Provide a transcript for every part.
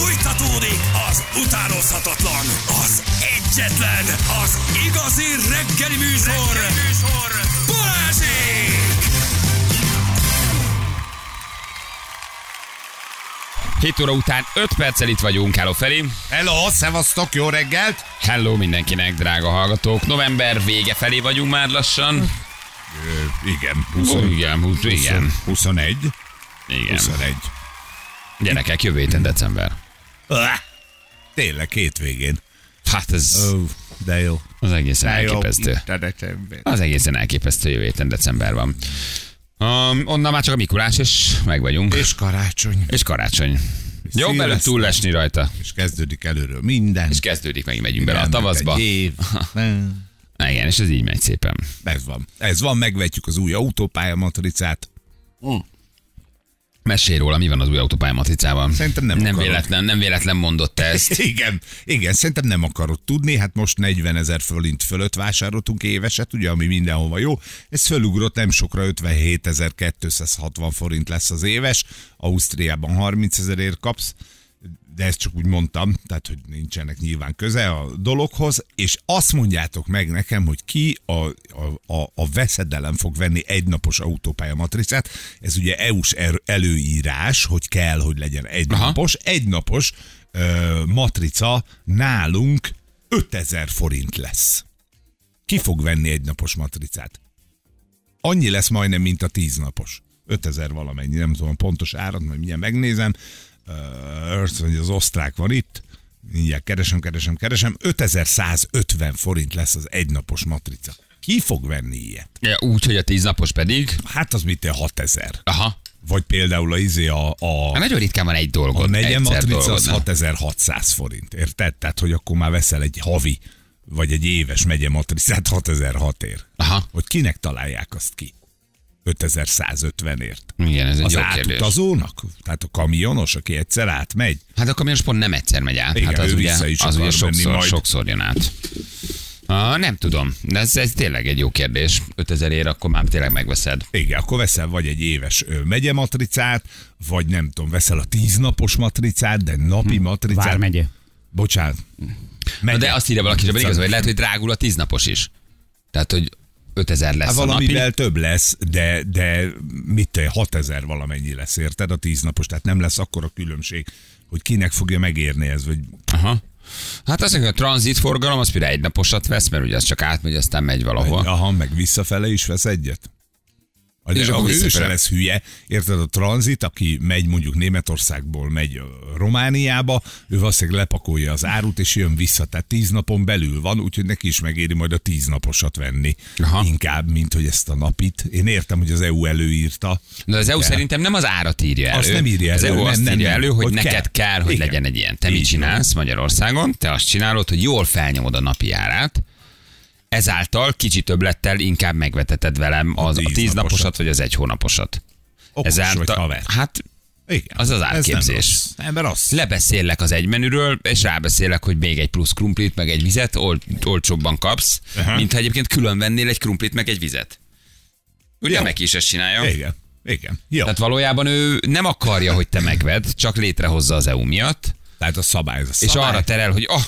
Fújtatódik az utánozhatatlan, az egyetlen, az igazi reggeli műsor, reggeli műsor. Balázsék! 7 óra után 5 perccel itt vagyunk, hello Feri. Hello, szevasztok, jó reggelt! Hello mindenkinek, drága hallgatók. November vége felé vagyunk már lassan. Ö, igen, 20, Ó, igen, húsz- igen. 21. Igen. 21. Gyerekek, jövő héten december. Ah, Tényleg, hétvégén. Hát ez Ó, de jó. az egészen De jó. elképesztő. December. Az egészen elképesztő, jövő héten december van. Um, onnan már csak a Mikulás, és meg vagyunk. És, karácsony. és karácsony. Előtt Szilveszter. túllesni rajta. És kezdődik előről minden. És kezdődik, meg megyünk bele a tavaszba. egy év. Igen, és ez így megy szépen. Ez van. Ez van, megvetjük az új autópálya matricát. Mesélj róla, mi van az új autópálya matricával? Szerintem nem nem akarod. véletlen, nem véletlen mondott ezt. Igen, igen, szerintem nem akarod tudni, hát most 40 ezer forint fölött vásároltunk éveset, ugye, ami mindenhova jó. Ez fölugrott nem sokra, 57.260 forint lesz az éves, Ausztriában 30 ezerért kapsz, de ezt csak úgy mondtam, tehát hogy nincsenek nyilván köze a dologhoz, és azt mondjátok meg nekem, hogy ki a, a, a, a veszedelem fog venni egynapos autópálya matricát. Ez ugye EU-s er- előírás, hogy kell, hogy legyen egynapos. Egynapos ö, matrica nálunk 5000 forint lesz. Ki fog venni egynapos matricát? Annyi lesz majdnem, mint a tíznapos. 5000 valamennyi, nem tudom pontos árat, majd mindjárt megnézem. Ö, Azt mondja, az osztrák van itt. Mindjárt keresem, keresem, keresem. 5150 forint lesz az egynapos matrica. Ki fog venni ilyet? Ja, úgy, hogy a tíznapos pedig. Hát az mit 6000. Aha. Vagy például a, izé a, a, Hát nagyon ritkán van egy dolgod. a negyen matrica az dolgodnak. 6600 forint. Érted? Tehát, hogy akkor már veszel egy havi, vagy egy éves megye matricát 6006 ér. Aha. Hogy kinek találják azt ki? 5150-ért. Igen, ez egy Az jó kérdés. átutazónak? Tehát a kamionos, aki egyszer átmegy? Hát a kamionos pont nem egyszer megy át. Igen, hát az ő ugye, vissza is az ugye sokszor, majd. sokszor jön át. Ah, nem tudom, de ez, ez tényleg egy jó kérdés. 5000 ér, akkor már tényleg megveszed. Igen, akkor veszel vagy egy éves megye matricát, vagy nem tudom, veszel a tíznapos matricát, de napi matricát. Vármegye. Bocsánat. Na Megye. de azt írja valaki, hogy matrica. igaz, hogy lehet, hogy drágul a tíznapos is. Tehát, hogy 5000 lesz Hát a napi. valamivel több lesz, de, de mit te, 6000 valamennyi lesz, érted? A tíznapos, tehát nem lesz akkora különbség, hogy kinek fogja megérni ez, vagy Aha. Hát az, a tranzit forgalom, az például egy naposat vesz, mert ugye az csak átmegy, aztán megy valahol. aha, meg visszafele is vesz egyet? És És akkor ő se lesz hülye, érted, a tranzit, aki megy mondjuk Németországból, megy Romániába, ő valószínűleg lepakolja az árut, és jön vissza, tehát tíz napon belül van, úgyhogy neki is megéri majd a tíz naposat venni. Aha. Inkább, mint hogy ezt a napit. Én értem, hogy az EU előírta. De az EU De- szerintem nem az árat írja elő. Azt nem írja Az elő, EU nem, azt nem, írja elő, hogy, Hogy neked kell, kell. hogy Igen. legyen egy ilyen. Te mit Így csinálsz Magyarországon? Te azt csinálod, hogy jól felnyomod a napi árát, ezáltal kicsi többlettel inkább megveteted velem az, a tíz naposat. vagy az egy hónaposat. Okos vagy haver. hát Igen. az az Ez nem rossz. Rossz. lebeszélek az egy menüről, és rábeszélek, hogy még egy plusz krumplit, meg egy vizet, ol, olcsóbban kapsz, Aha. mint ha egyébként külön vennél egy krumplit, meg egy vizet. Ugye Meki is ezt csinálja? Igen. Igen. Jó. Tehát valójában ő nem akarja, hogy te megvedd, csak létrehozza az EU miatt, Tehát a szabály, ez a és szabály. arra terel, hogy oh,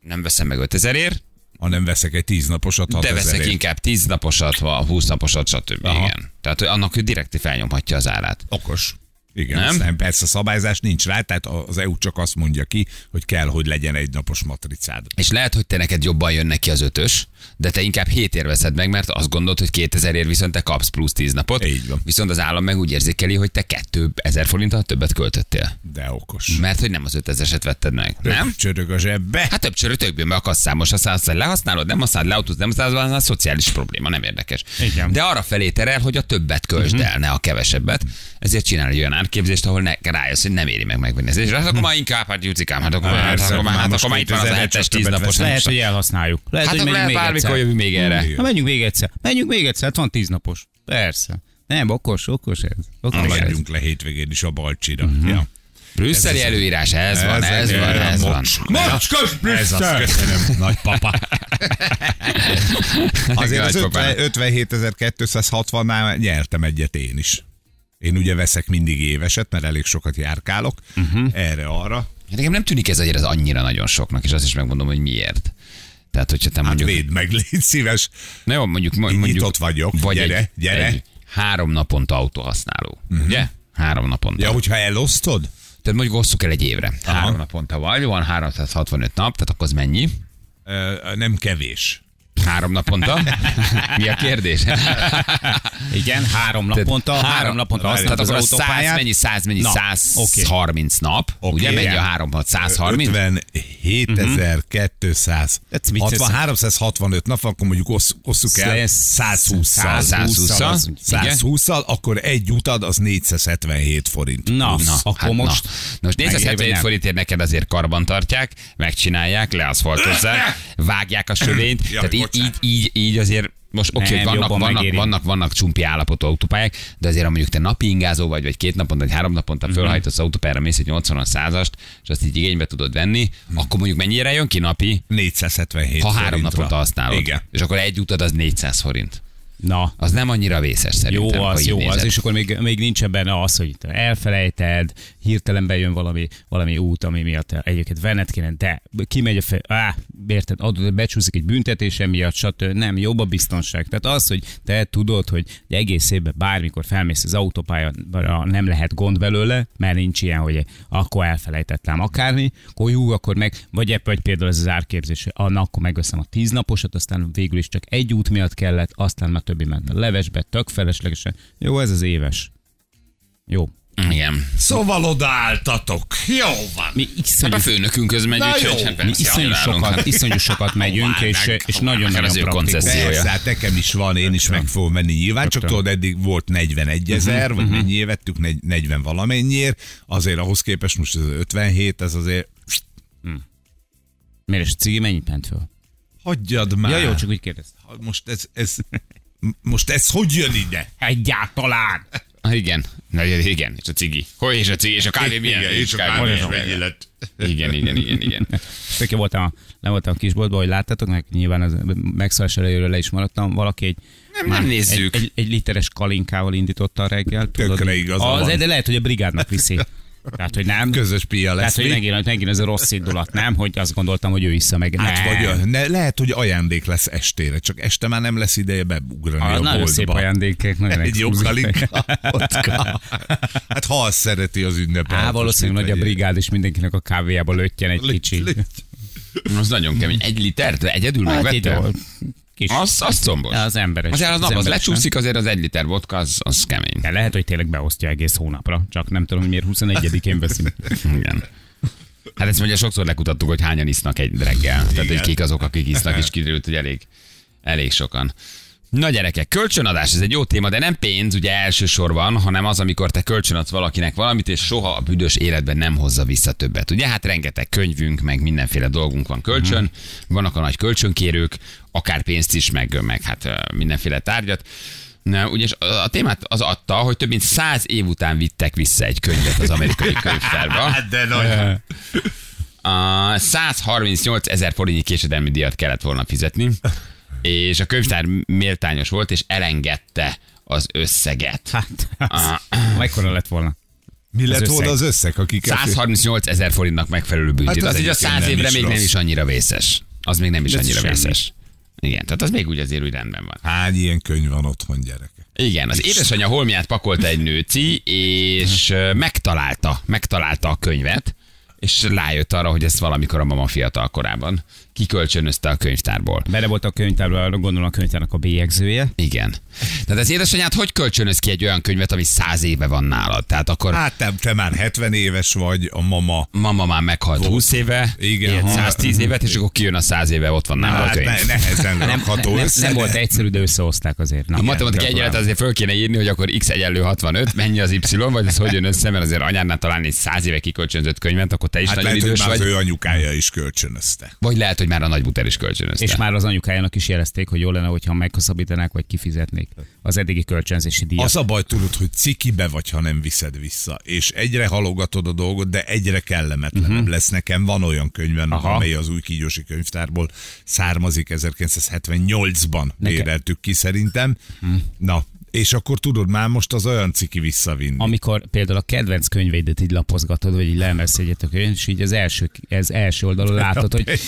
nem veszem meg 5000 ér, Ha nem veszek egy tíznaposat, de 6000 veszek ért. inkább 10 naposat, vagy 20 naposat, stb. Aha. Igen. Tehát hogy annak ő direkt felnyomhatja az árát. Okos. Igen, Nem? nem? Aztán persze szabályzás nincs rá, tehát az EU csak azt mondja ki, hogy kell, hogy legyen egy napos matricád. És lehet, hogy te neked jobban jön neki az ötös, de te inkább 7 ér veszed meg, mert azt gondolod, hogy 2000 ér viszont te kapsz plusz 10 napot. Így van. Viszont az állam meg úgy érzékeli, hogy te 2000 forinttal többet költöttél. De okos. Mert hogy nem az 5000-eset vetted meg. Nem? Csörög a zsebbe. Hát több csörő többé a kasszámos, azt azt lehasználod, nem használod, leautóz, nem használod, az szociális probléma, nem érdekes. Igen. De arra felé terel, hogy a többet költsd Mhm. el, ne a kevesebbet. Ezért csinál egy olyan árképzést, ahol ne, rájössz, hogy nem éri meg megvenni. És hát akkor már inkább, hát Jucikám, hát akkor, már- hát akkor, már- hát akkor már itt van az 2000-re 7-es csak 10 többet napos. Lehet, hogy elhasználjuk. Lehet, Hát hogy lehet még bármikor jövünk még erre. Ha menjünk még egyszer. Menjünk még egyszer, hát van tíznapos. Persze. Nem, okos, okos ez. Okos ez. Maradjunk le hétvégén is a Balcsira. Mhm. Ja. Brüsszeli előírás, ez van, ez van, ez van. Ez az, köszönöm, nagypapa. Azért az Nagypapám. 57.260-nál nyertem egyet én is. Én ugye veszek mindig éveset, mert elég sokat járkálok. Mhm. Uh-huh. Erre-arra. Nekem nem tűnik ez azért az annyira nagyon soknak, és azt is megmondom, hogy miért. Tehát, hogyha te Hát mondjuk... védd meg, légy szíves. Na jó, mondjuk, mondjuk nyitott vagyok. Vagy Gyere, egy, gyere. Egy három naponta autóhasználó. Uh-huh. Ugye? Három naponta. Ja, hogyha elosztod? Tehát mondjuk osszuk el egy évre. Aha. Három naponta vagy, van 365 nap, tehát akkor az mennyi? Ö, nem kevés. Három naponta? Mi a kérdés? Igen, három naponta, három, három naponta azt Tehát az akkor a 100 autópályát. mennyi, 100 mennyi, Na, 130 nap. Oké. Ugye mennyi a három nap? 130? 57.200. Ez mit 60, tesz? 365 nap, akkor mondjuk ossz, osszuk el Lesz 120-szal. 120-szal. 120-szal, akkor egy utad az 477 forint. Na, na, akkor Hát most... Na. Most 477 nem. forintért neked azért karban tartják, megcsinálják, leaszfaltozzák, vágják a sövényt. Tehát így, így, így, így azért most oké, okay, vannak, vannak, megéri. vannak, vannak csumpi állapotú autópályák, de azért ha mondjuk te napi ingázó vagy, vagy két naponta, vagy három naponta Mhm. fölhajtasz autópályára, mész egy 80 százast, és azt így igénybe tudod venni, akkor mondjuk mennyire jön ki napi, 477 ha három forintra. naponta használod. Igen. És akkor egy utad az 400 forint. Na, Az nem annyira vészes szerintem. Jó az, jó nézed. az, és akkor még, még nincsen benne az, hogy te elfelejted, hirtelen bejön valami, valami út, ami miatt egyébként venned kéne, de kimegy a fej, á, érted, adod, becsúszik egy büntetése miatt, stb. Nem, jobb a biztonság. Tehát az, hogy te tudod, hogy egész évben bármikor felmész az autópályára, nem lehet gond belőle, mert nincs ilyen, hogy akkor elfelejtettem akármi, akkor jó, akkor meg, vagy ebből vagy például ez az árképzés, annak akkor megveszem a tíz naposat, aztán végül is csak egy út miatt kellett, aztán már többi ment a levesbe, tök feleslegesen. Jó, ez az éves. Jó. Igen. Szóval odaálltatok. Jó van. Mi Hát iszonyú, a főnökünk közben Na úgyhogy hát mi iszonyú sokat, iszonyú sokat megyünk, Hová és, és hová meg, nagyon-nagyon az ő praktikus. koncessziója. Persze, hát nekem is van, én is meg fogom venni nyilván, csak tudod, eddig volt 41 ezer, vagy mennyiért vettük, negy- 40 valamennyiért, azért ahhoz képest most ez 57, ez azért Miért is a cigi mennyit ment föl? hagyjad már. Ja, jó, csak úgy kérdeztem. Most ez, ez, most ez hogy jön ide? Egyáltalán. Ah, Igen. Na, igen, és a cigi. Hogy és a cigi, és a kávé milyen? Igen, és a kávé kávé is milyen? mennyi lett. Igen, igen, igen, igen. Tök jó voltam, a, nem voltam a kisboltban, hogy láttátok, meg nyilván az megszállás elejéről le is maradtam. Valaki egy, Nem, nem nézzük. Egy, egy, egy, literes kalinkával indította a reggel. tudod? Tökre igaza az, van. De lehet, hogy a brigádnak viszi. Tehát, hogy nem. Közös pia Tehát, lesz. hogy mi? megint, megint ez a rossz indulat, nem? Hogy azt gondoltam, hogy ő vissza meg. Hát nem. vagy, ne, lehet, hogy ajándék lesz estére, csak este már nem lesz ideje beugrani Ah, a nagyon szép boltba. ajándék, nagyon Egy jó exkluzív. kalinka. vodka. Hát ha azt szereti az ünnep. Á, valószínűleg nagy a brigád, és mindenkinek a kávéjába löttyen egy kicsi. Az nagyon kemény. Egy litert egyedül Hát jó. Kis. Az, az combos. Az emberes. Azért az nap az emberes, lecsúszik, azért az egy liter vodka, az, az kemény. De lehet, hogy tényleg beosztja egész hónapra, csak nem tudom, hogy miért 21-én veszünk. Igen. Hát ezt ugye sokszor lekutattuk, hogy hányan isznak egy reggel. Tehát, hogy kik azok, akik isznak, és kiderült, hogy elég, elég sokan. Na gyerekek, kölcsönadás, ez egy jó téma, de nem pénz ugye elsősorban, hanem az, amikor te kölcsönadsz valakinek valamit, és soha a büdös életben nem hozza vissza többet. Ugye hát rengeteg könyvünk, meg mindenféle dolgunk van kölcsön, vannak a nagy kölcsönkérők, akár pénzt is, meg, meg hát mindenféle tárgyat. Na, ugye és a témát az adta, hogy több mint száz év után vittek vissza egy könyvet az amerikai könyvtárba. Hát de nagy. A 138 ezer forintnyi késedelmi díjat kellett volna fizetni, és a könyvtár méltányos volt, és elengedte az összeget. Hát, az, mekkora lett volna? Mi lett összeg. volna az összeg, akik 138 ezer forintnak megfelelő büntet. Hát az az így a egyébként 100 nem évre még nem rossz. is annyira vészes. Az még nem is De annyira semmi. vészes. Igen, tehát az még úgy azért úgy rendben van. Hány ilyen könyv van otthon, gyerekek? Igen, az édesanyja holmiát pakolta egy nőci, és ö, megtalálta, megtalálta a könyvet, és rájött arra, hogy ezt valamikor a mama fiatal korában kikölcsönözte a könyvtárból. Bele volt a könyvtárban, gondolom a könyvtárnak a bélyegzője. Igen. Tehát az édesanyád hogy kölcsönöz ki egy olyan könyvet, ami száz éve van nálad? Tehát akkor Hát te, te már 70 éves vagy, a mama. mama már meghalt 20 éve, Igen, élt ha- 110 évet, és akkor kijön a 100 éve, ott van nála a Hát könyv. ne, nehezen Nem, rakható nem, össze. nem volt de- egyszerű, de összehozták azért. Na, A matematika gratulálok. egyenlet azért föl kéne írni, hogy akkor x egyenlő 65, mennyi az y, vagy ez hogy jön össze, mert azért anyádnál találni egy 100 éve kikölcsönzött könyvet, akkor te is Hát nagyon lehet, hogy idős már az vagy. ő anyukája is kölcsönözte. Vagy lehet, hogy már a nagybuter is kölcsönözte. És már az anyukájának is jelezték, hogy jó lenne, hogyha meghosszabbítanák, vagy kifizetnék az eddigi kölcsönzési díjat. Az a baj, tudod, hogy cikibe vagy, ha nem viszed vissza. És egyre halogatod a dolgot, de egyre kellemetlenebb uh-huh. lesz. Nekem van olyan könyvem, Aha. amely az új kígyósi könyvtárból származik, 1978-ban Neke- béreltük ki szerintem. Uh-huh. Na, És akkor tudod, már most az olyan ciki visszavinni. Amikor például a kedvenc könyveidet így lapozgatod, vagy így leemelsz egyet a könyv, és így az első, ez első oldalon látod, hogy.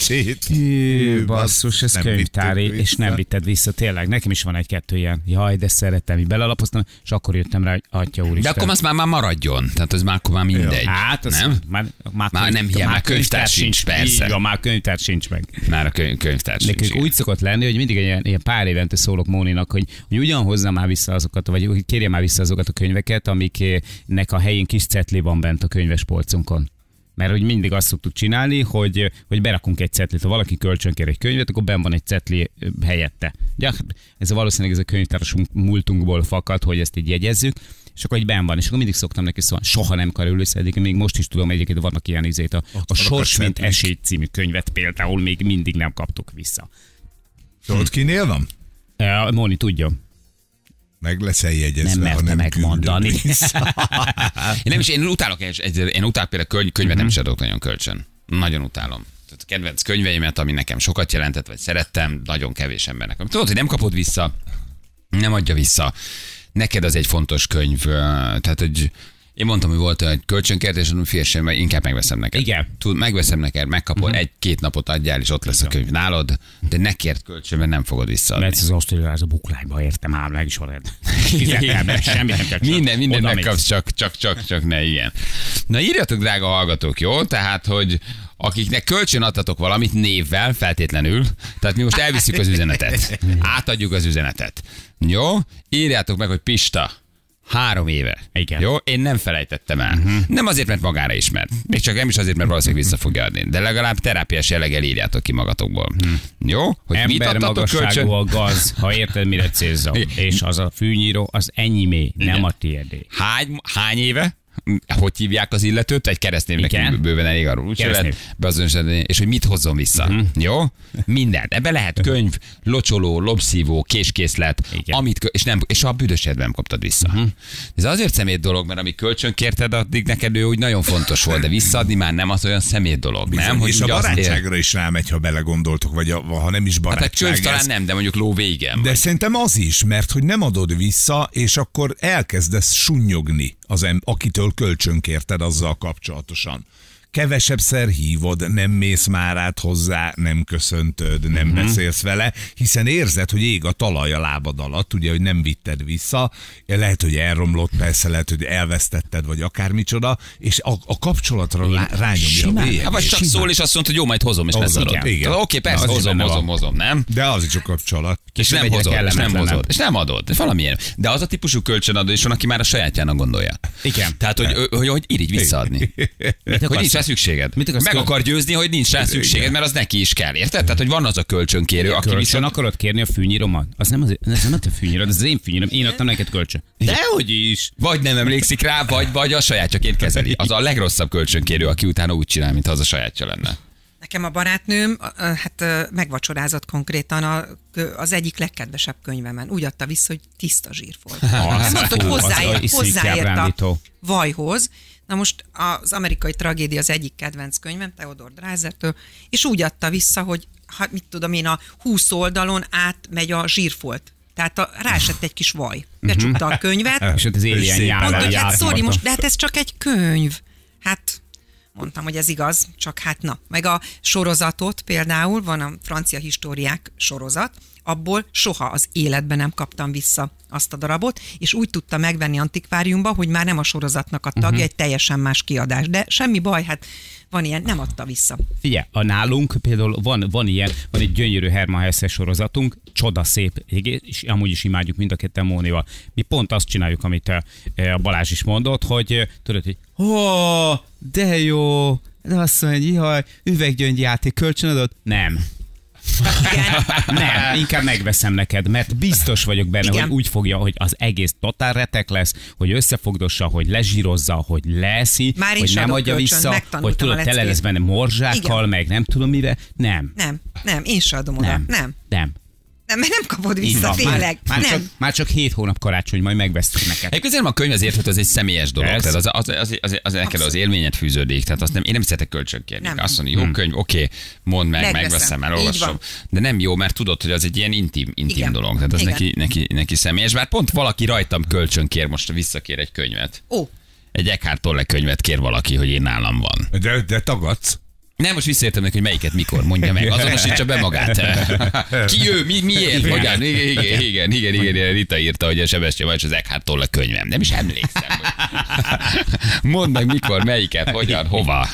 Hű, basszus, ez nem könyvtári, és nem vitted vissza, tényleg. Nekem is van egy-kettő ilyen. Jaj, de szeretem, így belelapoztam, és akkor jöttem rá, hogy atya úr De akkor az már, már maradjon. Tehát az már akkor már mindegy. Hát, az nem? Már, már, Már nem hiány, már könyvtár sincs, persze. Így van, már könyvtár sincs meg. Már a könyv, könyvtár sincs, Nekünk igen. úgy szokott lenni, hogy mindig egy ilyen, ilyen pár évente szólok Móninak, hogy, hogy ugyan hozza már vissza azokat, vagy kérje már vissza azokat a könyveket, amiknek a helyén kis cetli van bent a könyves polcunkon. Mert hogy mindig azt szoktuk csinálni, hogy, hogy berakunk egy cetlit. Ha valaki kölcsönkér egy könyvet, akkor ben van egy cetli helyette. Ja, hát ez a valószínűleg ez a könyvtárosunk múltunkból fakad, hogy ezt így jegyezzük. És akkor egy ben van, és akkor mindig szoktam neki szólni, soha nem kerül össze, még most is tudom, egyébként vannak ilyen izét, a, a Sors, mint esély című könyvet például még mindig nem kaptuk vissza. Tudod, kinél van? Móni tudja. Meg leszel jegyezve, Nem merte megmondani. Én nem is, én utálok, egy- én utálok például könyv, könyvet nem is adok nagyon kölcsön. Nagyon utálom. Tehát a kedvenc könyveimet, ami nekem sokat jelentett, vagy szerettem, nagyon kevés embernek. Tudod, hogy nem kapod vissza, nem adja vissza. Neked az egy fontos könyv. Tehát, hogy én mondtam, hogy volt egy kölcsönkértés, és fiesen, mert inkább megveszem neked. Igen. Tud, megveszem neked, megkapod, uh-huh. egy-két napot adjál, és ott lesz a könyv nálad, de ne kért kölcsön, mert nem fogod visszaadni. Mert az Ausztrália a buklányba értem ám, meg is mert semmi nem kell. Minden, minden megkapsz, csak, csak, csak, csak ne ilyen. Na írjatok, drága hallgatók, jó? Tehát, hogy akiknek kölcsön adtatok valamit névvel, feltétlenül, tehát mi most elviszük az üzenetet. Átadjuk az üzenetet. Jó? Írjátok meg, hogy Pista, Három éve. Igen. Jó? Én nem felejtettem el. Uh-huh. Nem azért, mert magára ismert. Még csak nem is azért, mert valószínűleg vissza fogja adni. De legalább terápiás jelleggel írjátok ki magatokból. Uh-huh. Jó? Hogy mit Ember adtatok magasságú a gaz, ha érted, mire célzom. És az a fűnyíró, az enyémé, nem a tiédé. Hány, hány éve? Hogy hívják az illetőt? Egy keresztnév Igen. bőven elég arról. Úgy Keresztnév. lehet beazonosítani, és hogy mit hozzon vissza. Uh-huh. Jó? Mindent. Ebbe lehet könyv, locsoló, lobszívó, késkészlet, Igen. amit, és, nem, és a büdösedben nem kaptad vissza. Uh-huh. Ez azért szemét dolog, mert ami kölcsön kérted, addig neked ő úgy nagyon fontos volt, de visszaadni már nem az olyan szemét dolog. nem? Hogy és a azt ér- barátságra is rámegy, ha belegondoltok, vagy a, ha nem is Hát barátság. a könyv talán nem, de mondjuk ló végem. De szerintem az is, mert hogy nem adod vissza, és akkor elkezdesz sunnyogni, az em- akitől kölcsön kérted azzal kapcsolatosan. Kevesebbszer hívod, nem mész már át hozzá, nem köszöntöd, nem uh-huh. beszélsz vele, hiszen érzed, hogy ég a talaj a lábad alatt, ugye, hogy nem vitted vissza, lehet, hogy elromlott, persze lehet, hogy elvesztetted, vagy akármicsoda, és a, a kapcsolatra lá, rányomja simán. a bélyegét. Hát vagy csak szól, és azt mondta, hogy jó, majd hozom, és lesz Hozod, igen. Oké, persze, is hozom, hozom, hozom, nem? De az is a kapcsolat. És nem hozod, és nem hozod, és nem adod. De valamilyen. De az a típusú kölcsönadó is van, aki már a sajátjának gondolja. Igen. Tehát, hogy, hogy, hogy, hogy irigy visszaadni. hogy akarsz? nincs rá szükséged. Mit akarsz Meg akar győzni, hogy nincs rá szükséged, mert az neki is kell. Érted? Tehát, hogy van az a kölcsönkérő, aki Kölcsön viszont... akarod kérni a fűnyíromat? Az nem, az, az nem a te fűnyírod, az az én fűnyírom. Én adtam neked kölcsön. Dehogy is. Vagy nem emlékszik rá, vagy, vagy a sajátjaként kezeli. Az a legrosszabb kölcsönkérő, aki utána úgy csinál, mintha az a sajátja lenne. Nekem a barátnőm, hát megvacsorázott konkrétan a, az egyik legkedvesebb könyvemen. Úgy adta vissza, hogy tiszta zsírfolt. Az- Mondta, hogy hozzáért, hozzáért a vajhoz. Na most az amerikai tragédia az egyik kedvenc könyvem, Theodor Dreisertől, és úgy adta vissza, hogy hát mit tudom én, a 20 oldalon átmegy a zsírfolt. Tehát a, ráesett egy kis vaj. Becsukta a könyvet, És ott az éljen jár. Mondta, hogy hát sorry, most, de hát ez csak egy könyv. Hát mondtam, hogy ez igaz, csak hát na. Meg a sorozatot például, van a francia históriák sorozat, abból soha az életben nem kaptam vissza azt a darabot, és úgy tudta megvenni antikváriumba, hogy már nem a sorozatnak a tagja, uh-huh. egy teljesen más kiadás. De semmi baj, hát van ilyen, nem adta vissza. Figyelj, a nálunk például van, van ilyen, van egy gyönyörű Herman Hesse sorozatunk, csoda szép, és amúgy is imádjuk mind a ketten Mónival. Mi pont azt csináljuk, amit eh, a Balázs is mondott, hogy eh, tudod, hogy ó, de jó, de azt mondja, hogy jaj, üveggyöngyjáték kölcsönadott? Nem. Igen. Nem, inkább megveszem neked, mert biztos vagyok benne, Igen. hogy úgy fogja, hogy az egész totál retek lesz, hogy összefogdossa, hogy lezsírozza, hogy leeszi, Már hogy nem adja kölcsön, vissza, hogy tudod, tele lesz benne morzsákkal, Igen. meg nem tudom mivel. Nem. Nem, nem, én se adom oda. Nem. Nem. Nem. Nem, mert nem kapod vissza, van. tényleg. Már, már, nem. csak, már csak hét hónap karácsony, majd megvesztük neked. Egyébként azért a könyv azért, hogy az egy személyes dolog. Persze. Tehát az, az, az, az, az, neked az élményed fűződik. Tehát azt nem, én nem szeretek kölcsönkérni. Nem. Azt mondani, jó könyv, oké, mondd meg, Megveszem. megveszem, elolvasom. De nem jó, mert tudod, hogy az egy ilyen intim, intim Igen. dolog. Tehát az Igen. neki, neki, neki személyes. Bár pont valaki rajtam kölcsönkér, most visszakér egy könyvet. Ó, Egy Eckhart Tolle könyvet kér valaki, hogy én nálam van. De, de tagadsz? Nem, most visszaértem neki, hogy melyiket mikor, mondja meg, azonosítsa be magát. Ki ő, mi, miért, hogyan? Igen, igen, igen, igen, igen, igen, Rita írta, hogy a Sebestyén Bajcs az Eckhart Tolle könyvem. Nem is emlékszem. hogy- Mondd meg mikor, melyiket, hogyan, hova.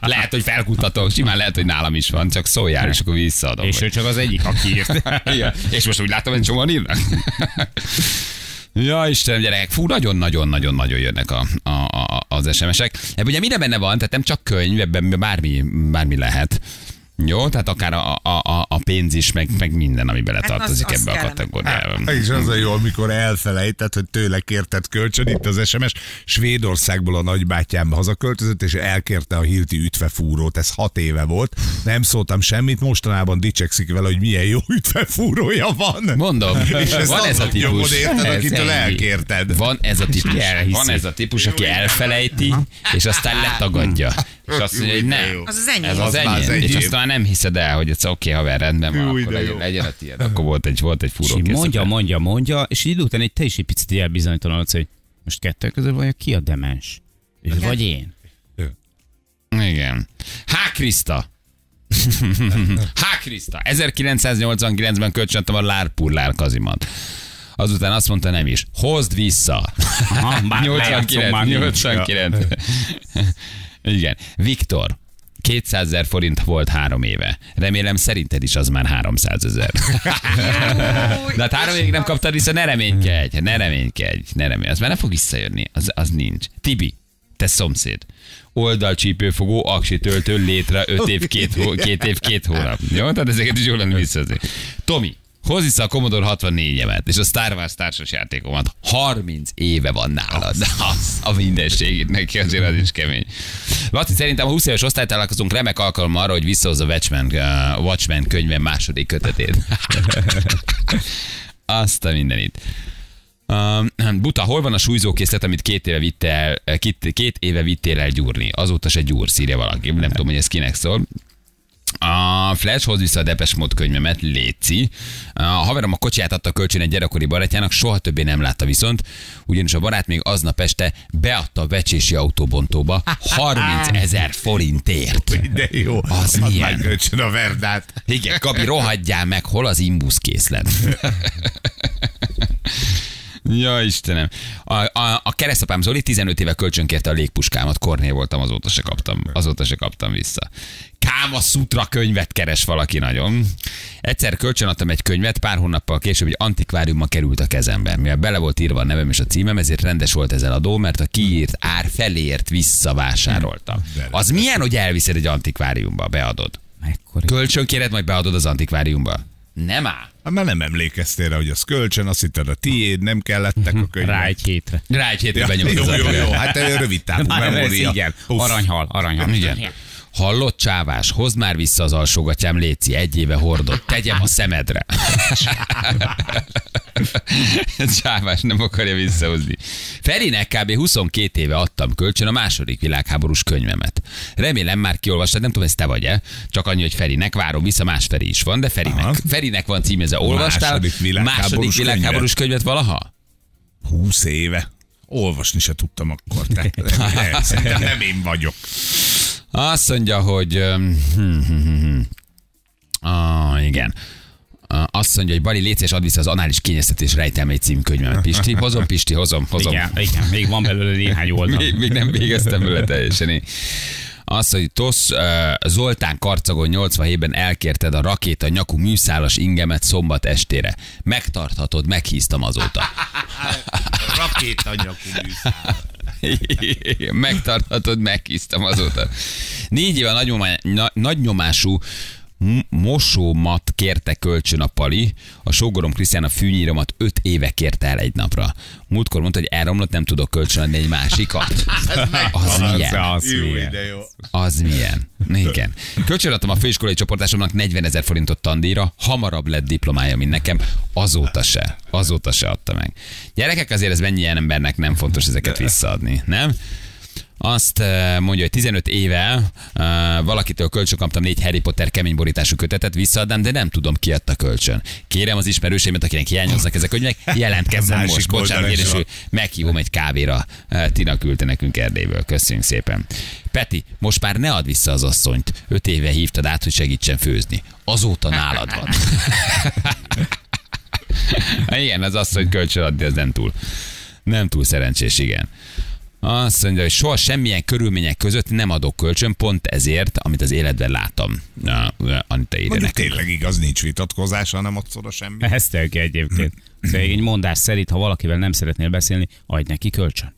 Lehet, hogy felkutatom, simán lehet, hogy nálam is van, csak szóljál, és akkor visszaadom. És ő csak az egyik, aki írt. Igen. És most úgy látom, hogy csomóan írnak. Ja, Istenem, gyerekek, fú, nagyon-nagyon-nagyon-nagyon jönnek a, a, a, az SMS-ek. Ebben ugye minden benne van, tehát nem csak könyv, ebben bármi, bármi lehet. Jó, tehát akár a, a, a, a pénz is, meg, meg minden, ami beletartozik Hát az- az ebbe a kellene. kategóriába. És az a jó, amikor elfelejtett, hogy tőle kérted kölcsön, itt az SMS, Svédországból a nagybátyám hazaköltözött, és elkérte a Hilti ütvefúrót, ez hat éve volt. Nem szóltam semmit, mostanában dicsekszik vele, hogy milyen jó ütvefúrója van. Mondom, És ezt van ez a azon nyomod, típus. érted, Ez akitől ennyi. elkérted. Van ez a típus. Van ez a típus, aki elfelejti, és aztán letagadja. És azt mondja, hogy nem. az az ennyi. Ez az, Az már az ennyi. És enyém. aztán nem hiszed el, hogy ez oké, haver, rendben van, akkor legyen, legyen a tiéd. Akkor volt egy, volt egy furó mondja, mondja, mondja, és idő után egy te is egy picit elbizonytalanodsz, hogy most kettő közül vagy, ki a demens? Vagy én? Igen. Há Kriszta. Há Kriszta. 1989-ben kölcsöntem a Lárpullár kazimat. Azután azt mondta nem is. Hozd vissza. Aha, bár 89. lejátszom, már nincs. 89. Igen. Viktor. 200 ezer forint volt három éve. Remélem szerinted is az már 300 ezer. De hát három évig nem kaptad vissza, ne reménykedj, ne reménykedj, ne reménykedj. Az már nem fog visszajönni, az, az nincs. Tibi, te szomszéd. Oldalcsípőfogó, aksi töltő, létre 5 év, 2 hó, két év, 2 hónap. Jó? Tehát ezeket is jól lenne visszahozni. Tomi, hozz vissza a Commodore 64-emet és a Star Wars társas játékomat. 30 éve van nálad. De az a mindenség neki azért az is kemény. Laci, szerintem a 20 éves osztálytalálkozunk remek alkalom arra, hogy visszahozza a Watchmen, uh, Watchmen könyve második kötetét. Azt a mindenit. Um, buta, hol van a súlyzókészlet, amit két éve, vitte el, két, két éve vittél el gyúrni? Azóta se gyúr, írja valaki. Nem tudom, hogy ez kinek szól. A Flash hoz vissza a Depes Mód könyvemet, Léci. A haverom a kocsiját adta kölcsön egy gyerekkori barátjának, soha többé nem látta viszont, ugyanis a barát még aznap este beadta a vecsési autóbontóba 30 ezer forintért. De jó, Az Add milyen? kölcsön a verdát. Igen, Gabi, rohadjál meg, hol az imbusz készlet? Ja, Istenem. A, a, a keresztapám Zoli 15 éve kölcsönkérte a légpuskámat, Korné voltam, azóta se kaptam, azóta se kaptam vissza. Káma Sutra könyvet keres valaki nagyon. Egyszer kölcsönadtam egy könyvet, pár hónappal később egy antikváriumma került a kezembe. Mivel bele volt írva a nevem és a címem, ezért rendes volt ezen a adó, mert a kiírt ár feléért visszavásároltam. Az milyen, hogy elviszed egy antikváriumba, beadod? Mekkora. Kölcsönkéred, majd beadod az antikváriumba? Nem áll. Hát már nem emlékeztél rá, hogy az kölcsön, azt hitted a tiéd, nem kellettek a könyvek. Rá egy hétre. Rá egy hétre Ja, benyomod jó, jó, jó, antikváriumba. hát rövid távú memória. igen. Uff. Aranyhal, aranyhal. Igen. Hallott csávás, hozd már vissza az alsógatyám, Léci, egy éve hordott, tegyem a szemedre. csávás nem akarja visszahozni. Ferinek kb. 22 éve adtam kölcsön a második világháborús könyvemet. Remélem már kiolvastad, nem tudom, ez te vagy-e, csak annyi, hogy Ferinek, várom vissza, más Feri is van, de Ferinek, Aha. Ferinek van címeze, olvastál Második világháborús második világháborús könyvet valaha? 20 éve. Olvasni se tudtam akkor. Te. Nem, nem én vagyok. Azt mondja, hogy... Ah, igen. Azt mondja, hogy Bali, légy szíves, add vissza az anális kényeztetés rejtelmei című könyvemet. Pisti, hozom, Pisti, hozom, hozom. Igen, igen, még van belőle néhány oldal. Még, még nem végeztem vele teljesen. Én. Azt, hogy Tosz uh, Zoltán Karcagon 87-ben elkérted a rakéta nyakú műszálas ingemet szombat estére. Megtarthatod, meghíztam azóta. Rakétanyakú műszál. Megtarthatod, meghíztam azóta. Négy éve nagynyomá, na, nagynyomású M- mosómat kérte kölcsön a Pali, a sógorom Krisztián a fűnyíromat öt éve kérte el egy napra. Múltkor mondta, hogy elromlott, nem tudok kölcsönadni egy másikat. Az milyen? az Jó, milyen. Az milyen? Igen. Kölcsönadtam a főiskolai csoportásomnak 40 ezer forintot tandíjra, hamarabb lett diplomája, mint nekem, azóta se. Azóta se adta meg. Gyerekek, azért ez mennyi ilyen embernek nem fontos ezeket visszaadni, nem? Azt eh, mondja, hogy 15 éve eh, valakitől kölcsön kaptam négy Harry Potter kemény borítású kötetet, visszaadnám, de nem tudom, ki adta kölcsön. Kérem az ismerőseimet, akinek hiányoznak ezek a könyvek, jelentkezzen most. Bocsánat, kérésül, meghívom egy kávéra. Eh, Tina küldte nekünk Erdélyből. Köszönjük szépen. Peti, most már ne add vissza az asszonyt. Öt éve hívtad át, hogy segítsen főzni. Azóta nálad van. igen, az asszony kölcsön adni, az nem túl. Nem túl szerencsés, igen. Azt mondja, hogy soha semmilyen körülmények között nem adok kölcsön, pont ezért, amit az életben láttam. Na, Anita írja Mondjuk nekünk. tényleg igaz, nincs vitatkozás, hanem ott szóra semmi. Ez tök egyébként. Szóval egy mondás szerint, ha valakivel nem szeretnél beszélni, adj neki kölcsön.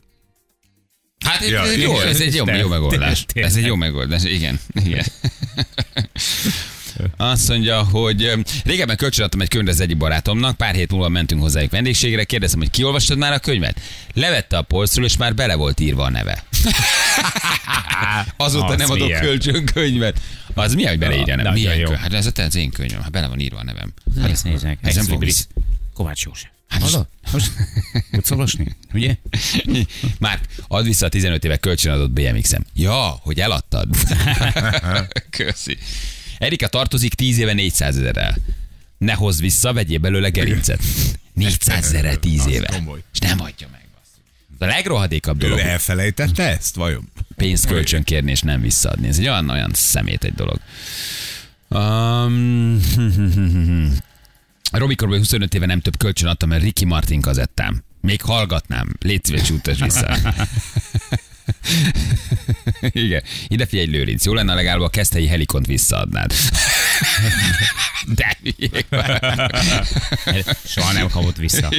Hát ez, Ja, ez jó, ez egy jó, jó megoldás. Ez egy jó megoldás, igen. igen. Azt mondja, hogy régebben kölcsönadtam egy könyvet az egyik barátomnak, pár hét múlva mentünk hozzájuk vendégségre, kérdeztem, hogy kiolvastad már a könyvet? Levette a polcról, és már bele volt írva a neve. Azóta Az nem adok milyen. kölcsön könyvet. Az mi, hogy beleírja? Nem? Milyen jó. Hát ez, az én könyvem, hát bele van írva a nevem. Hát nézd meg. Ez nem Ex fog libris. vissza. Kovács József. Hát most-? Most tudsz olvasni? Ugye? Már add vissza a 15 éve kölcsönadott BMX-em. Ja, hogy eladtad. Köszi. Erika tartozik 10 éve 400 ezerrel. Ne hozz vissza, vegyél belőle gerincet. 400 ezerrel 10 Az éve. És nem adja meg. A legrohadékabb Ő dolog elfelejtette ezt, vajon? pénzt kölcsön kérni és nem visszaadni. Ez egy olyan, olyan szemét egy dolog. Um, Robikorból 25 éve nem több kölcsön adtam, mert Ricky Martin kazettám. Még hallgatnám. Légy szíves, vissza. Igen. Ide figyelj, Lőrinc. Jó lenne legalább a keszthelyi helikont visszaadnád. De. Soha nem kapott vissza.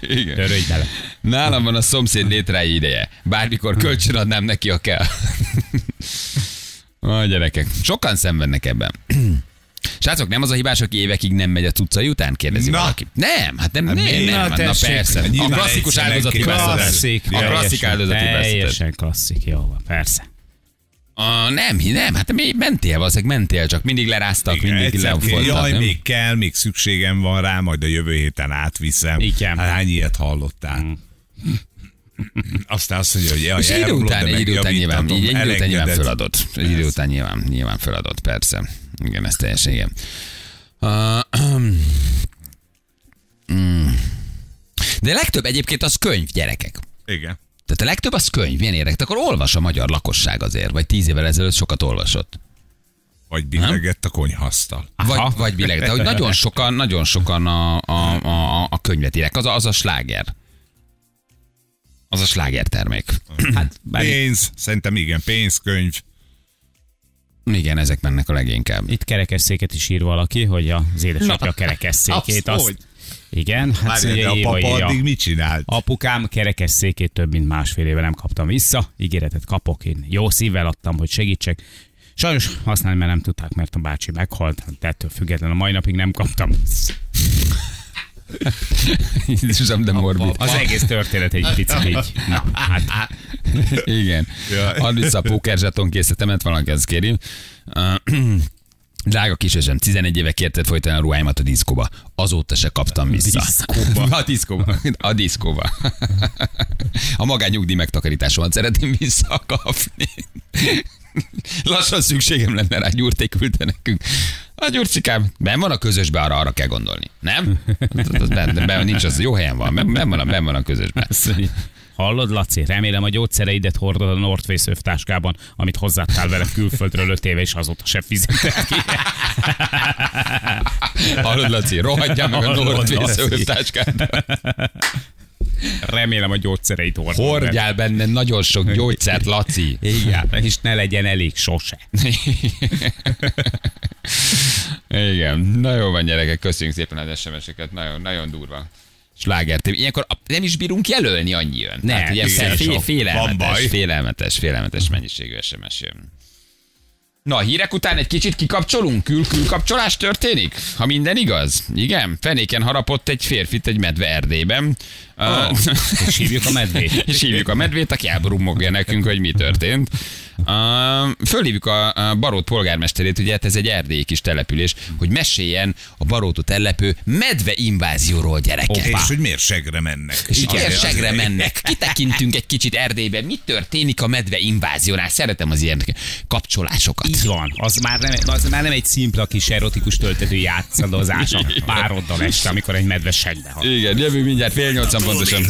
Igen. Törődj bele. Nálam van a szomszéd létrái ideje. Bármikor kölcsön adnám neki, ha kell. A gyerekek. Sokan szenvednek ebben. Srácok, nem az a hibás, aki évekig nem megy a cuccai után, kérdezi Na. valaki. Nem, hát nem, nem, nem, mi? nem, Na, hát na persze. A klasszikus áldozati. Klasszik. A klasszik áldozati. Teljesen klasszik, jó persze. A, nem, nem, hát még mentél, valószínűleg mentél, csak mindig leráztak, Igen, mindig lefoltak. Jaj, nem? még kell, még szükségem van rá, majd a jövő héten átviszem. Igen. Hát hány ilyet hallottál? Aztán azt mondja, hogy jaj, És idő után, egy idő után nyilván, egy idő után nyilván föladott. Egy idő után nyilván, nyilván föladott, persze. Igen, ez teljesen igen. Uh, mm. De legtöbb egyébként az könyv, gyerekek. Igen. Tehát a legtöbb az könyv, milyen érdekes. Akkor olvas a magyar lakosság azért, vagy tíz évvel ezelőtt sokat olvasott. Vagy billegett a konyhasztal. Vagy, vagy billeg. De hogy nagyon sokan, nagyon sokan a, a, a, a könyvet írják. Az a, az a sláger. Az a sláger termék. Hát, bár Pénz, szerintem igen, pénzkönyv. Igen, ezek mennek a leginkább. itt kerekesszéket is ír valaki, hogy az édesapja a kerekesszékét. Azt igen, hát Várjál, de a ugye, papa hogy addig mit csinált? apukám kerekesszékét több mint másfél éve nem kaptam vissza. Ígéretet kapok, én jó szívvel adtam, hogy segítsek. Sajnos használni mert nem tudták, mert a bácsi meghalt, de ettől függetlenül a mai napig nem kaptam. Jézusom, de morbid. Az egész történet egy picit így. Na, hát Igen. Add vissza a pókerzsaton készítemet, valaki ezt kéri. Drága kisösem, 11 éve kérted folytani a ruháimat a diszkóba. Azóta se kaptam vissza. Diszkóba? A diszkóba. A diszkóba. A magányugdíj megtakarításomat szeretném visszakapni. Lassan szükségem lenne rá, gyurték küldte nekünk. A gyurcikám, ben van a közösbe, arra, arra kell gondolni. Nem? Ben, ben, nincs az, jó helyen van, ben, ben, van, a, ben van a mondja, Hallod, Laci? Remélem a gyógyszereidet hordod a North Face övtáskában, amit hozzátál vele külföldről öt éve, és azóta se fizetett ki. Hallod, Laci, rohadjál meg a Hallod, North Face Laci. övtáskát. Remélem a gyógyszereit hordod. Hordjál benne nagyon sok gyógyszert, Laci. Igen, és ne legyen elég sose. Igen, na jó van gyerekek, köszönjük szépen az SMS-eket, nagyon, nagyon durva. Sláger tém. Ilyenkor nem is bírunk jelölni, annyi jön. Nem, Tehát, ugye fél, félelmetes, félelmetes, félelmetes mennyiségű SMS jön. Na, a hírek után egy kicsit kikapcsolunk? Kül-külkapcsolás történik? Ha minden igaz? Igen? Fenéken harapott egy férfit egy medve Erdélyben. Oh, és hívjuk a medvét. és hívjuk a medvét, aki elbrummogja nekünk, hogy mi történt. Uh, fölhívjuk a, a Barót polgármesterét, ugye hát ez egy erdélyi kis település, hogy meséljen a Barótot ellepő medve invázióról gyerekek. És hogy miért segre mennek. És Azért- térségre azért- mennek. Kitekintünk egy kicsit Erdélybe. Mi történik a medve inváziónál? Szeretem az ilyen kapcsolásokat. Így van. Az már, nem, az már nem egy szimpla kis erotikus töltető játszadozás a pároddal este, amikor egy medve segbe hal. Igen, jövő mindjárt fél nyolcan pontosan.